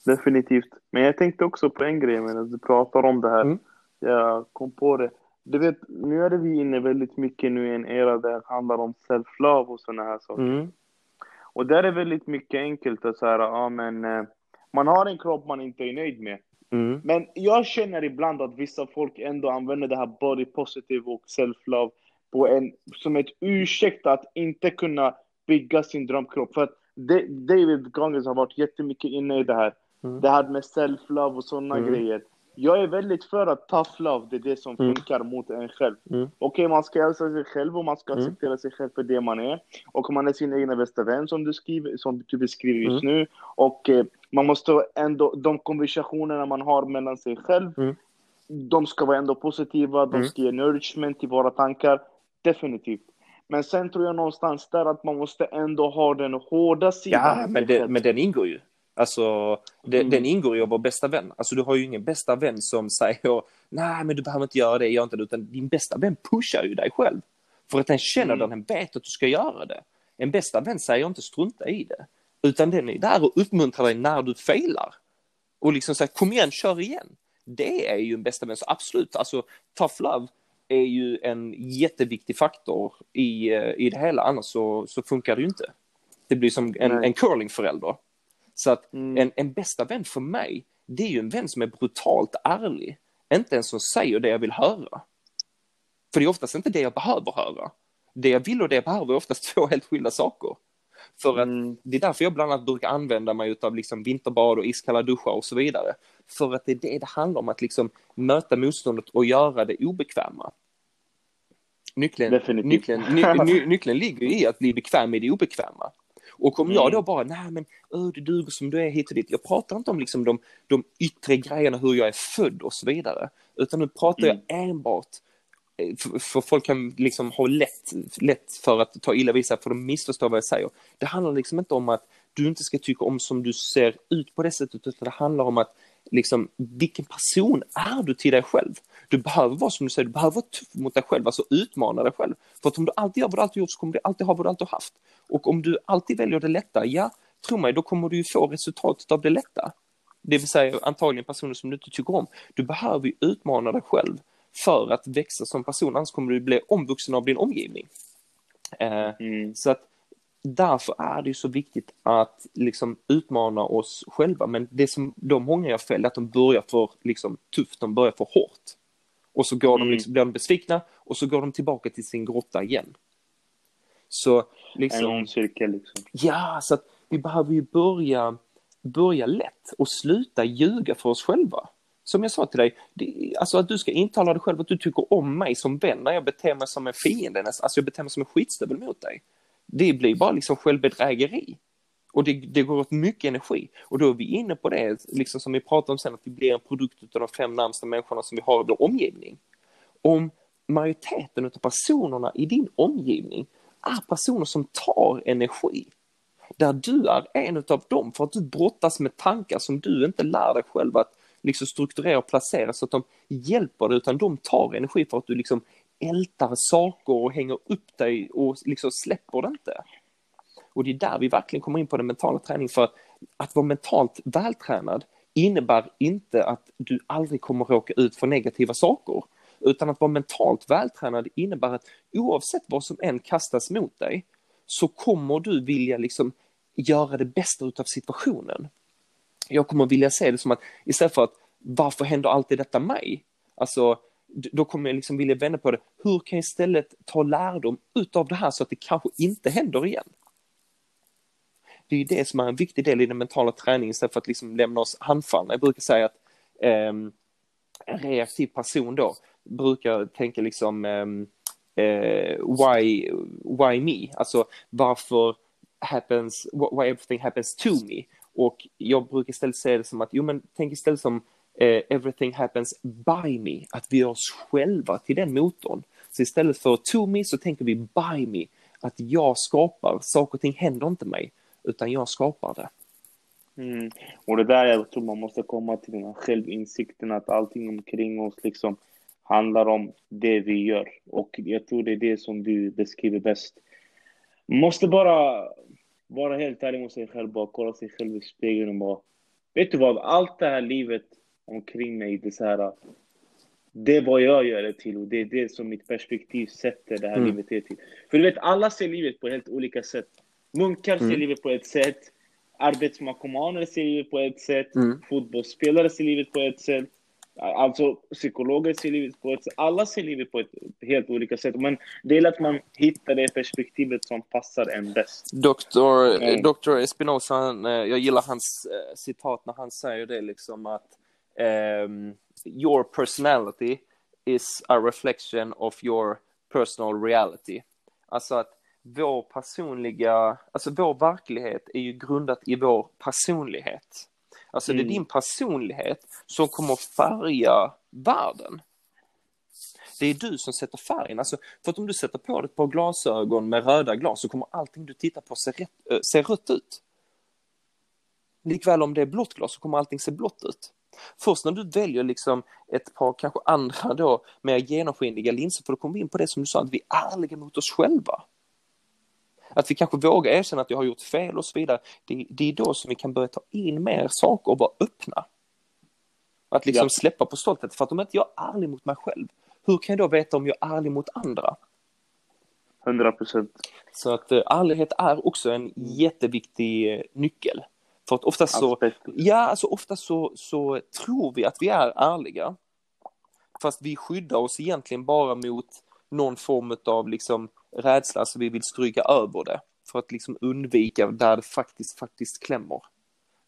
Definitivt. Men jag tänkte också på en grej medan du pratar om det här. Mm. Jag kom på det. Du vet, nu är vi inne väldigt mycket nu i en era där det handlar om self-love och sådana här saker. Mm. Och där är väldigt mycket enkelt att säga, ja men eh, man har en kropp man inte är nöjd med. Mm. Men jag känner ibland att vissa folk ändå använder det här body positive och self-love på en, som ett ursäkt att inte kunna bygga sin drömkropp. För att David Goggins har varit jättemycket inne i det här. Mm. Det här med self-love och sådana mm. grejer. Jag är väldigt för att tough love, det är det som mm. funkar mot en själv. Mm. Okej, okay, man ska älska sig själv och man ska mm. acceptera sig själv för det man är. Och man är sin egna bästa vän som du, skriver, som du beskriver just mm. nu. Och eh, man måste ändå, de konversationerna man har mellan sig själv, mm. de ska vara ändå positiva, de ska ge nourishment till våra tankar. Definitivt. Men sen tror jag någonstans där att man måste ändå ha den hårda sidan. Ja, men, det, men den ingår ju. Alltså, det, mm. den ingår ju att vara bästa vän. Alltså, du har ju ingen bästa vän som säger nej, men du behöver inte göra det, gör inte det, utan din bästa vän pushar ju dig själv. För att den känner mm. den, den vet att du ska göra det. En bästa vän säger inte strunta i det, utan den är där och uppmuntrar dig när du failar. Och liksom säger kom igen, kör igen. Det är ju en bästa vän, så absolut, alltså tough love är ju en jätteviktig faktor i, eh, i det hela, annars så, så funkar det ju inte. Det blir som en, en curlingförälder. Så att mm. en, en bästa vän för mig, det är ju en vän som är brutalt ärlig. Inte en som säger det jag vill höra. För det är oftast inte det jag behöver höra. Det jag vill och det jag behöver är oftast två helt skilda saker. För att mm. det är därför jag bland annat brukar använda mig av liksom vinterbad och iskalla duschar och så vidare. För att det är det det handlar om, att liksom möta motståndet och göra det obekväma. Nyckeln, nyckeln, ny, ny, nyckeln ligger i att bli bekväm med det obekväma. Och om jag Mm. då bara, nej men öh, du duger som du är hit och dit. Jag pratar inte om liksom de, de yttre grejerna, hur jag är född och så vidare. Utan nu pratar Mm. jag enbart, för, folk kan liksom ha lätt, lätt för att ta illa vid sig, för de missförstår vad jag säger. Det handlar liksom inte om att du inte ska tycka om som du ser ut på det sättet, utan det handlar om att liksom, vilken person är du till dig själv? Du behöver vara som du säger, du behöver vara tuff mot dig själv, alltså utmana dig själv. För att om du alltid gör vad du alltid gjort så kommer du alltid ha vad du alltid haft. Och om du alltid väljer det lätta, ja, tro mig, då kommer du ju få resultatet av det lätta. Det vill säga antagligen personer som du inte tycker om. Du behöver ju utmana dig själv för att växa som person, annars kommer du bli omvuxen av din omgivning. Eh, Mm. så att därför är det ju så viktigt att liksom utmana oss själva. Men det som då många fel är att de börjar för liksom, tufft, de börjar för hårt. Och så går de Mm. liksom, blir de besvikna och så går de tillbaka till sin grotta igen. Så En liksom, ond cirkel liksom. ja, så att vi behöver ju börja, börja lätt och sluta ljuga för oss själva. Som jag sa till dig, det, alltså att du ska intala dig själv att du tycker om mig som vän när jag beter mig som en fiende, alltså jag beter mig som en skitstövel mot dig. Det blir bara liksom självbedrägeri. Och det, det går åt mycket energi. Och då är vi inne på det, liksom som vi pratade om sen, att vi blir en produkt av de fem närmsta människorna som vi har i vår omgivning. Om majoriteten av personerna i din omgivning är personer som tar energi, där du är en av dem för att du brottas med tankar som du inte lär dig själv att liksom strukturera och placera så att de hjälper dig, utan de tar energi för att du liksom ältar saker och hänger upp dig och liksom släpper det inte. Och det är där vi verkligen kommer in på den mentala träningen, för att, att vara mentalt vältränad innebär inte att du aldrig kommer råka ut för negativa saker, utan att vara mentalt vältränad innebär att oavsett vad som än kastas mot dig så kommer du vilja liksom göra det bästa utav situationen. Jag kommer vilja se det som att istället för att varför händer alltid detta mig? Alltså, då kommer jag liksom vilja vända på det. Hur kan jag istället ta lärdom utav det här så att det kanske inte händer igen? Det är ju det som är en viktig del i den mentala träningen istället för att liksom lämna oss handfallna. Jag brukar säga att eh, en reaktiv person då brukar tänka liksom ehm, eh, why, why me? Alltså varför happens, why everything happens to me? Och jag brukar istället säga det som att, jo men tänk istället som eh, everything happens by me, att vi gör oss själva till den motorn. Så istället för to me så tänker vi by me, att jag skapar, saker och ting händer inte mig, utan jag skapar det. Mm. Och det där jag tror man måste komma till den här självinsikten att allting omkring oss liksom handlar om det vi gör. Och jag tror det är det som du beskriver bäst. Måste bara vara helt ärlig mot sig själv, bara kolla sig själv i spegeln och bara Vet du vad, allt det här livet omkring mig, det är så här det är vad jag gör det till och det är det som mitt perspektiv sätter det här Mm. livet är till. För du vet, alla ser livet på helt olika sätt. Munkar ser Mm. livet på ett sätt, arbetsmarkomaner ser livet på ett sätt, Mm. fotbollsspelare ser livet på ett sätt, alltså psykologer ser livet på ett. Alla ser livet på ett helt olika sätt. Men det är att man hittar det perspektivet som passar en bäst. Dr. Mm. Dr. Espinosa, eh, jag gillar hans eh, citat när han säger det liksom att ehm, your personality is a reflection of your personal reality. Alltså att vår personliga, alltså vår verklighet är ju grundat i vår personlighet. Alltså det är Mm. din personlighet som kommer färga världen. Det är du som sätter färgen. Alltså, för att om du sätter på dig ett par glasögon med röda glas så kommer allting du tittar på se, rätt, äh, se rött ut. Likväl om det är blått glas så kommer allting se blått ut. Först när du väljer liksom ett par kanske andra då mer genomskinliga linser, för då kommer vi in på det som du sa, att vi är ärliga mot oss själva. Att vi kanske vågar erkänna att jag har gjort fel och så vidare. Det, det är då som vi kan börja ta in mer saker och vara öppna. Att liksom Ja. släppa på stolthet. För att om inte jag är ärlig mot mig själv, hur kan jag då veta om jag är ärlig mot andra? 100 procent. Så att eh, ärlighet är också en jätteviktig eh, nyckel. För att oftast så, ja, alltså oftast så, så tror vi att vi är ärliga. Fast vi skyddar oss egentligen bara mot någon form av liksom rädsla, så vi vill stryka över det. För att liksom undvika där det faktiskt, faktiskt klämmer.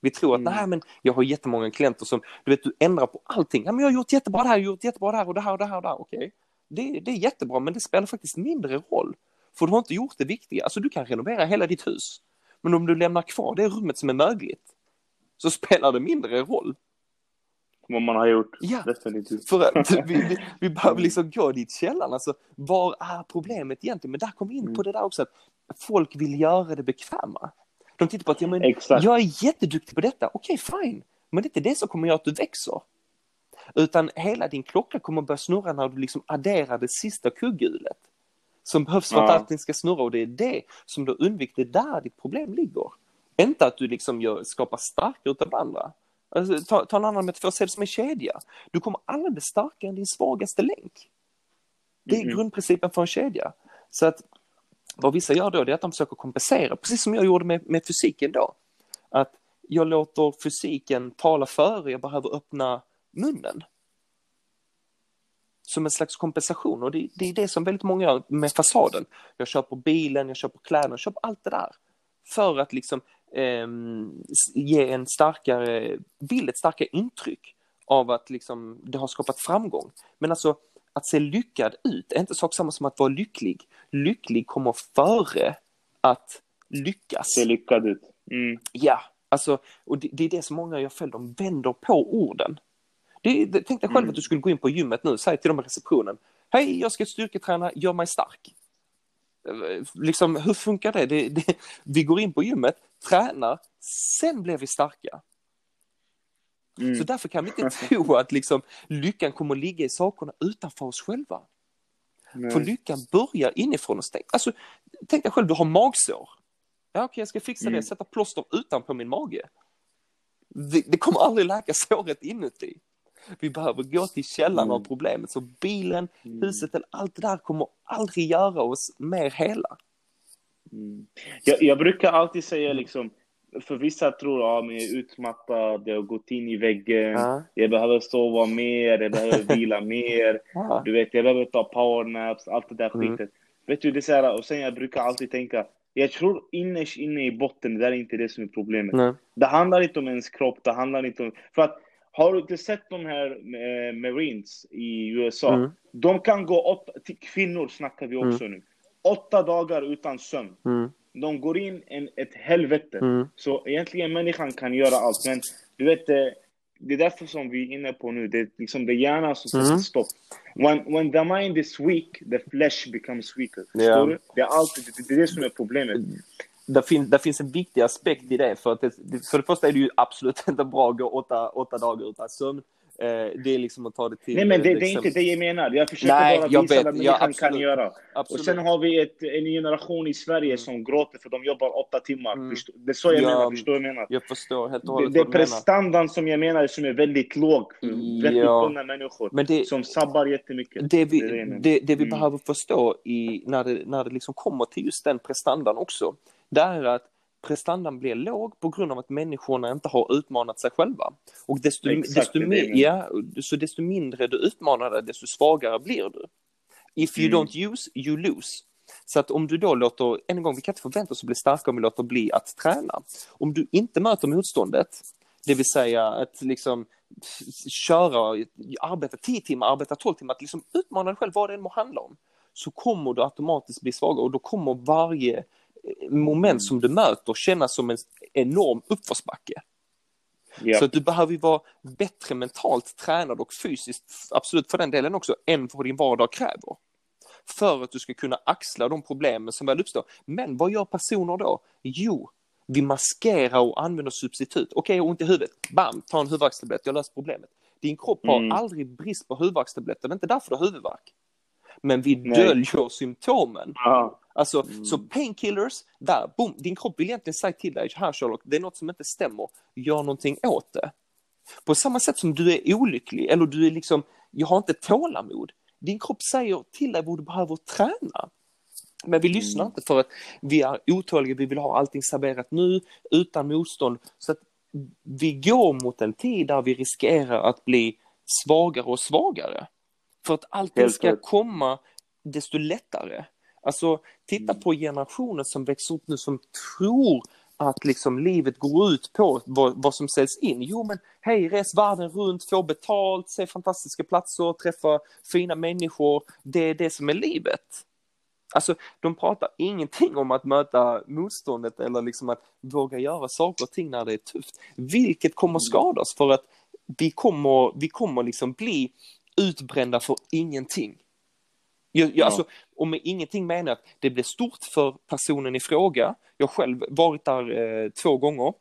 Vi tror att Mm. nej men jag har jättemånga klienter som, du vet du ändrar på allting. Ja, men jag har gjort jättebra det här, jag har gjort jättebra det här och det här och det här och det här. Okej, det, det är jättebra, men det spelar faktiskt mindre roll. För du har inte gjort det viktiga. Alltså du kan renovera hela ditt hus. Men om du lämnar kvar det rummet som är mögligt så spelar det mindre roll. Vad man har gjort. Ja. Definitivt. För att vi, vi, vi behöver liksom gå dit källan. Alltså, var är problemet egentligen? Men där kom vi in på Mm. det där också att folk vill göra det bekväma. De tittar på att ja, men, Exakt. jag är jätteduktig på detta. Okej, fine. Men det är inte det som kommer göra att du växer. Utan hela din klocka kommer börja snurra när du liksom adderar det sista kugghjulet. Som behövs för att Ja. allting ska snurra och det är det som du undviker. Det är där ditt problem ligger. Inte att du liksom gör, skapar starkare utav andra. Alltså, ta, ta en annan metafor, se det som en kedja. Du kommer aldrig bli starkare än din svagaste länk. Det är Mhm. grundprincipen för en kedja. Så att vad vissa gör då det är att de försöker kompensera, precis som jag gjorde med, med fysiken då. Att jag låter fysiken tala före jag behöver öppna munnen. Som en slags kompensation och det, det är det som väldigt många gör med fasaden. Jag köper bilen, jag köper kläderna, jag köper allt det där. För att liksom s- ge en starkare bild, ett starkare intryck av att liksom det har skapat framgång. Men alltså att se lyckad ut är inte sak samma som att vara lycklig. Lycklig kommer före att lyckas. Ser lyckad ut. Mm. Ja, alltså, och det, det är det som många gör fel, de vänder på orden. Det, det, tänk dig själv Mm. att du skulle gå in på gymmet nu, säg till dem i receptionen, hej jag ska styrketräna, gör mig stark. Liksom, hur funkar det? Det, det? Vi går in på gymmet, tränar, sen blir vi starka. Mm. Så därför kan vi inte tro att liksom, lyckan kommer att ligga i sakerna utanför oss själva. Nej. För lyckan börjar inifrån oss. Tänk, alltså, tänk dig själv, du har magsår. Ja, okej, jag ska fixa Mm. det, sätta plåster utanpå min mage. Det, det kommer aldrig läka såret inuti. Vi behöver gå till källan av Mm. problemet. Så bilen, Mm. huset allt det där kommer aldrig göra oss mer hela. Mm. Jag, jag brukar alltid säga liksom, för vissa tror att men jag är utmattad, jag har gått in i väggen, Ja. jag behöver sova mer, jag behöver vila mer, Ja. du vet, jag behöver ta powernaps, allt det där Mm. skitet. Vet du, det är så här, och sen jag brukar alltid tänka, jag tror innerst inne i botten, det där är inte det som är problemet. Nej. Det handlar inte om ens kropp, det handlar inte om... För att, har du inte sett de här eh, Marines i USA? Mm. De kan gå åtta, till kvinnor snackar vi också nu. Åtta dagar utan sömn. Mm. De går in en, ett helvete. Mm. Så egentligen människan kan göra allt. Men du vet, eh, det är därför som vi är inne på nu. Det är liksom det är hjärnan som sätter Mm. stopp. When, when the mind is weak, the flesh becomes weaker. Du? Det är alltid det är det som är problemet. Där, fin, där finns en viktig aspekt i det. För, att det, det- för det första är det ju absolut inte bra att gå åtta, åtta dagar utan sömn. Eh, det är liksom att ta det till... Nej men det, det är inte det jag menar. Jag försöker Nej, bara jag visa vet. vad Ja, människan kan absolut. göra. Och Absolut. sen har vi ett, en generation i Sverige som gråter för de jobbar åtta timmar. Mm. Det är så jag Ja, menar, förstår jag menar? Jag förstår helt och Det, hållet det är prestandan som jag menar som är väldigt låg för väldigt Ja. unga människor. Men det, Som sabbar jättemycket. det vi, det det jag det, det vi Mm. behöver förstå i, när, det, när det liksom kommer till just den prestandan också, det är att prestandan blir låg på grund av att människorna inte har utmanat sig själva. Och desto, Exakt, desto, mer, ja, så desto mindre du utmanar dig, desto svagare blir du. If you Mm. don't use, you lose. Så att om du då låter, en gång, vi kan inte förvänta oss att bli starka om vi låter bli att träna. Om du inte möter motståndet, det vill säga att liksom köra, arbeta 10 timmar, arbeta 12 timmar, att liksom utmana dig själv vad det än må handla om, så kommer du automatiskt bli svagare och då kommer varje moment som du möter kännas som en enorm uppförsbacke. Ja. Så att du behöver ju vara bättre mentalt tränad och fysiskt, absolut för den delen också, än vad din vardag kräver. För att du ska kunna axla de problemen som väl uppstår. Men vad gör personer då? Jo, vi maskerar och använder substitut. Okej, har ont i huvudet. Bam, ta en huvudvärkstablett, jag löser problemet. Din kropp har Mm. aldrig brist på huvudvärkstabletter, det är inte därför du har huvudvärk. Men vi Nej. döljer symptomen. Aha. Alltså, Mm. så painkillers, där, boom, din kropp vill egentligen säga till dig, här Sherlock, det är något som inte stämmer, gör någonting åt det. På samma sätt som du är olycklig, eller du är liksom, jag har inte tålamod. Din kropp säger till dig vad du behöver träna. Men vi lyssnar Mm. inte för att vi är otåliga, vi vill ha allting serverat nu, utan motstånd. Så att vi går mot en tid där vi riskerar att bli svagare och svagare. För att allting ska komma desto lättare. Alltså, titta Mm. på generationen som växer upp nu som tror att liksom livet går ut på vad, vad som säljs in. Jo men hej, res världen runt, få betalt, se fantastiska platser, träffa fina människor. Det är det som är livet. Alltså, de pratar ingenting om att möta motståndet eller liksom att våga göra saker och ting när det är tufft. Vilket kommer skada oss för att vi kommer, vi kommer liksom bli utbrända för ingenting. Jag, jag, ja. alltså, och med ingenting menar att det blir stort för personen i fråga. Jag har själv varit där eh, två gånger.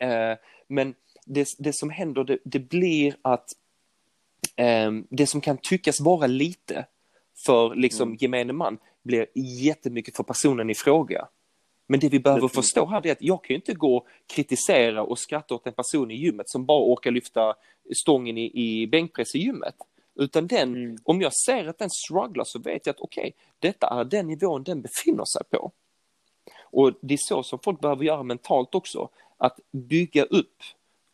Eh, men det, det som händer, det, det blir att eh, det som kan tyckas vara lite för liksom mm. gemene man blir jättemycket för personen i fråga. Men det vi behöver det förstå här är att jag kan ju inte gå och kritisera och skratta åt en person i gymmet som bara orkar lyfta stången i, i bänkpress i gymmet. Utan den, mm. om jag ser att den strugglar så vet jag att okej, okay, detta är den nivån den befinner sig på. Och det är så som folk behöver göra mentalt också, att bygga upp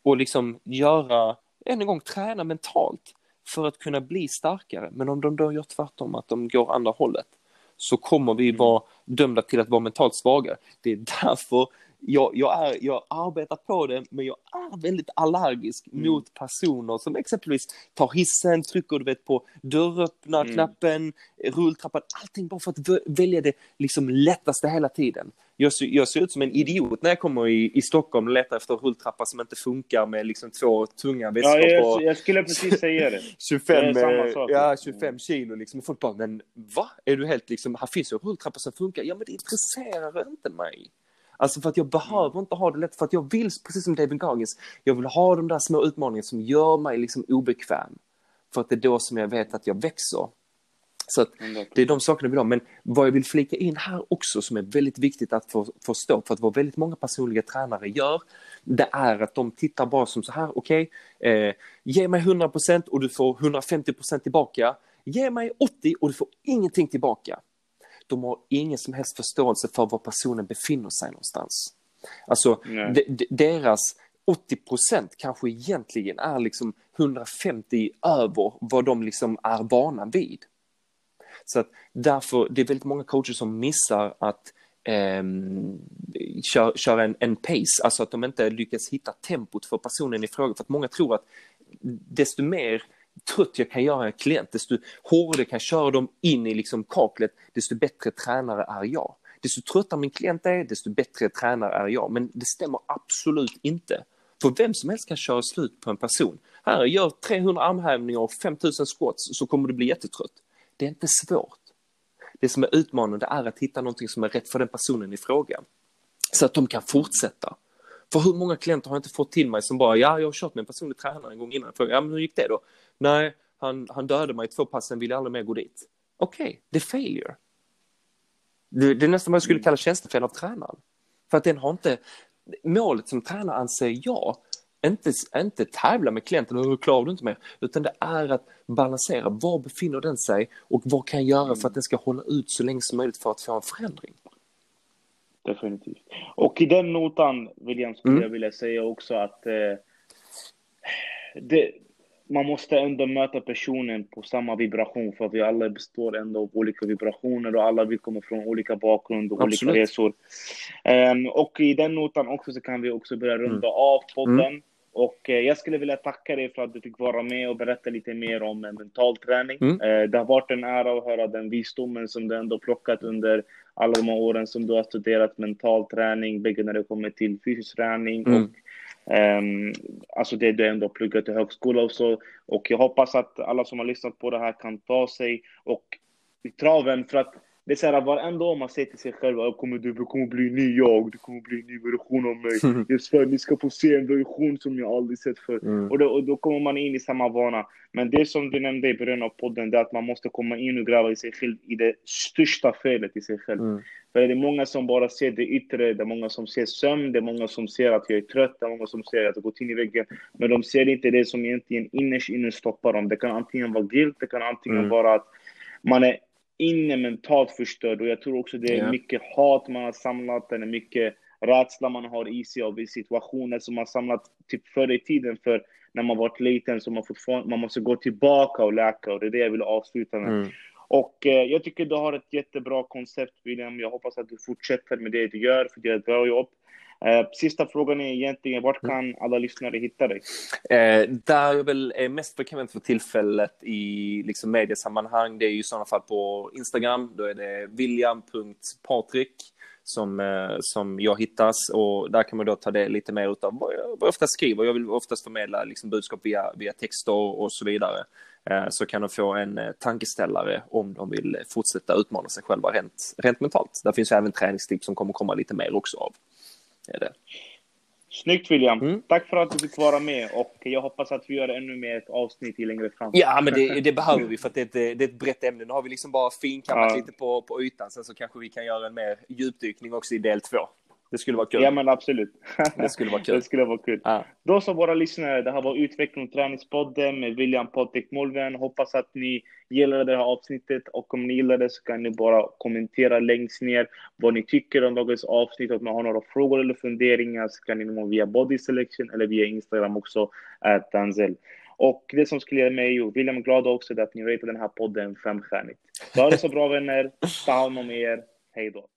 och liksom göra, än en gång träna mentalt för att kunna bli starkare. Men om de då gör tvärtom, att de går andra hållet, så kommer vi mm. vara dömda till att vara mentalt svaga. Det är därför jag, jag, är, jag arbetar på det, men jag är väldigt allergisk mm. mot personer som exempelvis tar hissen, trycker du vet, på dörröppnarknappen, mm. rulltrappan, allting bara för att välja det liksom lättaste hela tiden. Jag, jag ser ut som en idiot när jag kommer i, i Stockholm och letar efter rulltrappa som inte funkar med liksom två tunga väskor ja, jag, på... jag skulle precis säga det. 25, det sak, ja, 25 kilo liksom. Folk bara, men va? Är du helt liksom, här finns ju rulltrappa som funkar. Ja, men det intresserar inte mig. Alltså för att jag behöver inte ha det lätt, för att jag vill, precis som David Goggins, jag vill ha de där små utmaningarna som gör mig liksom obekväm. För att det är då som jag vet att jag växer. Så det är de sakerna vi vill ha. Men vad jag vill flika in här också som är väldigt viktigt att få, förstå, för att vad väldigt många personliga tränare gör, det är att de tittar bara som så här, okej, okay, eh, ge mig 100% och du får 150% tillbaka. Ge mig 80 och du får ingenting tillbaka de har ingen som helst förståelse för var personen befinner sig någonstans. Alltså de, de, deras 80 procent kanske egentligen är liksom 150 över vad de liksom är vana vid. Så att därför, det är väldigt många coacher som missar att eh, köra kör en, en pace, alltså att de inte lyckas hitta tempot för personen i fråga. För att många tror att desto mer trött jag kan göra en klient, desto hårdare jag kan köra dem in i liksom kaklet, desto bättre tränare är jag. Desto tröttare min klient är, desto bättre tränare är jag. Men det stämmer absolut inte. För vem som helst kan köra slut på en person. Här, gör 300 armhävningar och 5000 squats så kommer du bli jättetrött. Det är inte svårt. Det som är utmanande är att hitta någonting som är rätt för den personen i fråga. Så att de kan fortsätta. För hur många klienter har jag inte fått till mig som bara, ja, jag har kört med en personlig tränare en gång innan. Frågar, ja, men hur gick det då? Nej, han, han dödade mig i två pass, sen ville aldrig mer gå dit. Okej, okay, det är failure. Det, det är nästan vad jag skulle mm. kalla tjänstefel av tränaren. För att den har inte, målet som tränare anser jag, inte, inte tävla med klienten, hur klarar du inte mer? Utan det är att balansera, var befinner den sig och vad kan jag göra för att den ska hålla ut så länge som möjligt för att få en förändring? Definitivt. Och i den notan, William, skulle mm. jag vilja säga också att eh, det, man måste ändå möta personen på samma vibration för vi alla består ändå av olika vibrationer och alla vi kommer från olika bakgrund och Absolut. olika resor. Um, och i den notan också så kan vi också börja runda mm. av podden. Mm. Och uh, jag skulle vilja tacka dig för att du fick vara med och berätta lite mer om uh, mental träning. Mm. Uh, det har varit en ära att höra den visdomen som du ändå plockat under alla de här åren som du har studerat mental träning, bägge när det kommer till fysisk träning mm. och Um, alltså det du ändå pluggat i högskola och så. Och jag hoppas att alla som har lyssnat på det här kan ta sig och i traven för att det är så här, varenda år man säger till sig själv att kommer du kommer bli ny jag, du kommer bli en ny version av mig. Jag svär, ni ska få se en version som jag aldrig sett förr. Mm. Och, då, och då kommer man in i samma vana. Men det som du nämnde i början av podden, det är att man måste komma in och gräva i sig själv, i det största felet i sig själv. Mm. För det är många som bara ser det yttre, det är många som ser sömn, det är många som ser att jag är trött, det är många som ser att jag gått in i väggen. Men de ser inte det som egentligen innerst inne stoppar dem. Det kan antingen vara guilt, det kan antingen mm. vara att man är inne mentalt förstörd och jag tror också det är yeah. mycket hat man har samlat, är mycket rädsla man har i sig av situationer som man samlat typ förr i tiden för när man varit liten så man, man måste gå tillbaka och läka och det är det jag vill avsluta med. Mm. Och eh, jag tycker du har ett jättebra koncept William. Jag hoppas att du fortsätter med det du gör för det är ett bra jobb. Eh, sista frågan är egentligen, vart kan mm. alla lyssnare hitta dig? Eh, där väl är mest frekvent för tillfället i liksom mediesammanhang, det är ju i sådana fall på Instagram, då är det william.patrik som, eh, som jag hittas och där kan man då ta det lite mer utav vad jag, vad jag oftast skriver. Jag vill oftast förmedla liksom budskap via, via texter och så vidare. Eh, så kan de få en eh, tankeställare om de vill fortsätta utmana sig själva rent, rent mentalt. Där finns även träningstips som kommer komma lite mer också av. Är det. Snyggt William! Mm. Tack för att du fick vara med och jag hoppas att vi gör ännu mer ett avsnitt längre fram. Ja, men det, det behöver vi för att det är, ett, det är ett brett ämne. Nu har vi liksom bara finkammat ja. lite på, på ytan, sen så kanske vi kan göra en mer djupdykning också i del två. Det skulle vara kul. Ja, men absolut. Det skulle vara kul. det skulle vara kul. Ja. Då så, våra lyssnare, det här var Utveckling och träningspodden med William Patrik Molven. Hoppas att ni gillade det här avsnittet och om ni gillar det så kan ni bara kommentera längst ner vad ni tycker om dagens avsnitt. Om ni har några frågor eller funderingar så kan ni nå via Body Selection eller via Instagram också, Danzel. Och det som skulle göra mig och William glad också är att ni ratear den här podden femstjärnigt. Ha det så bra vänner, ta hand om er, hej då.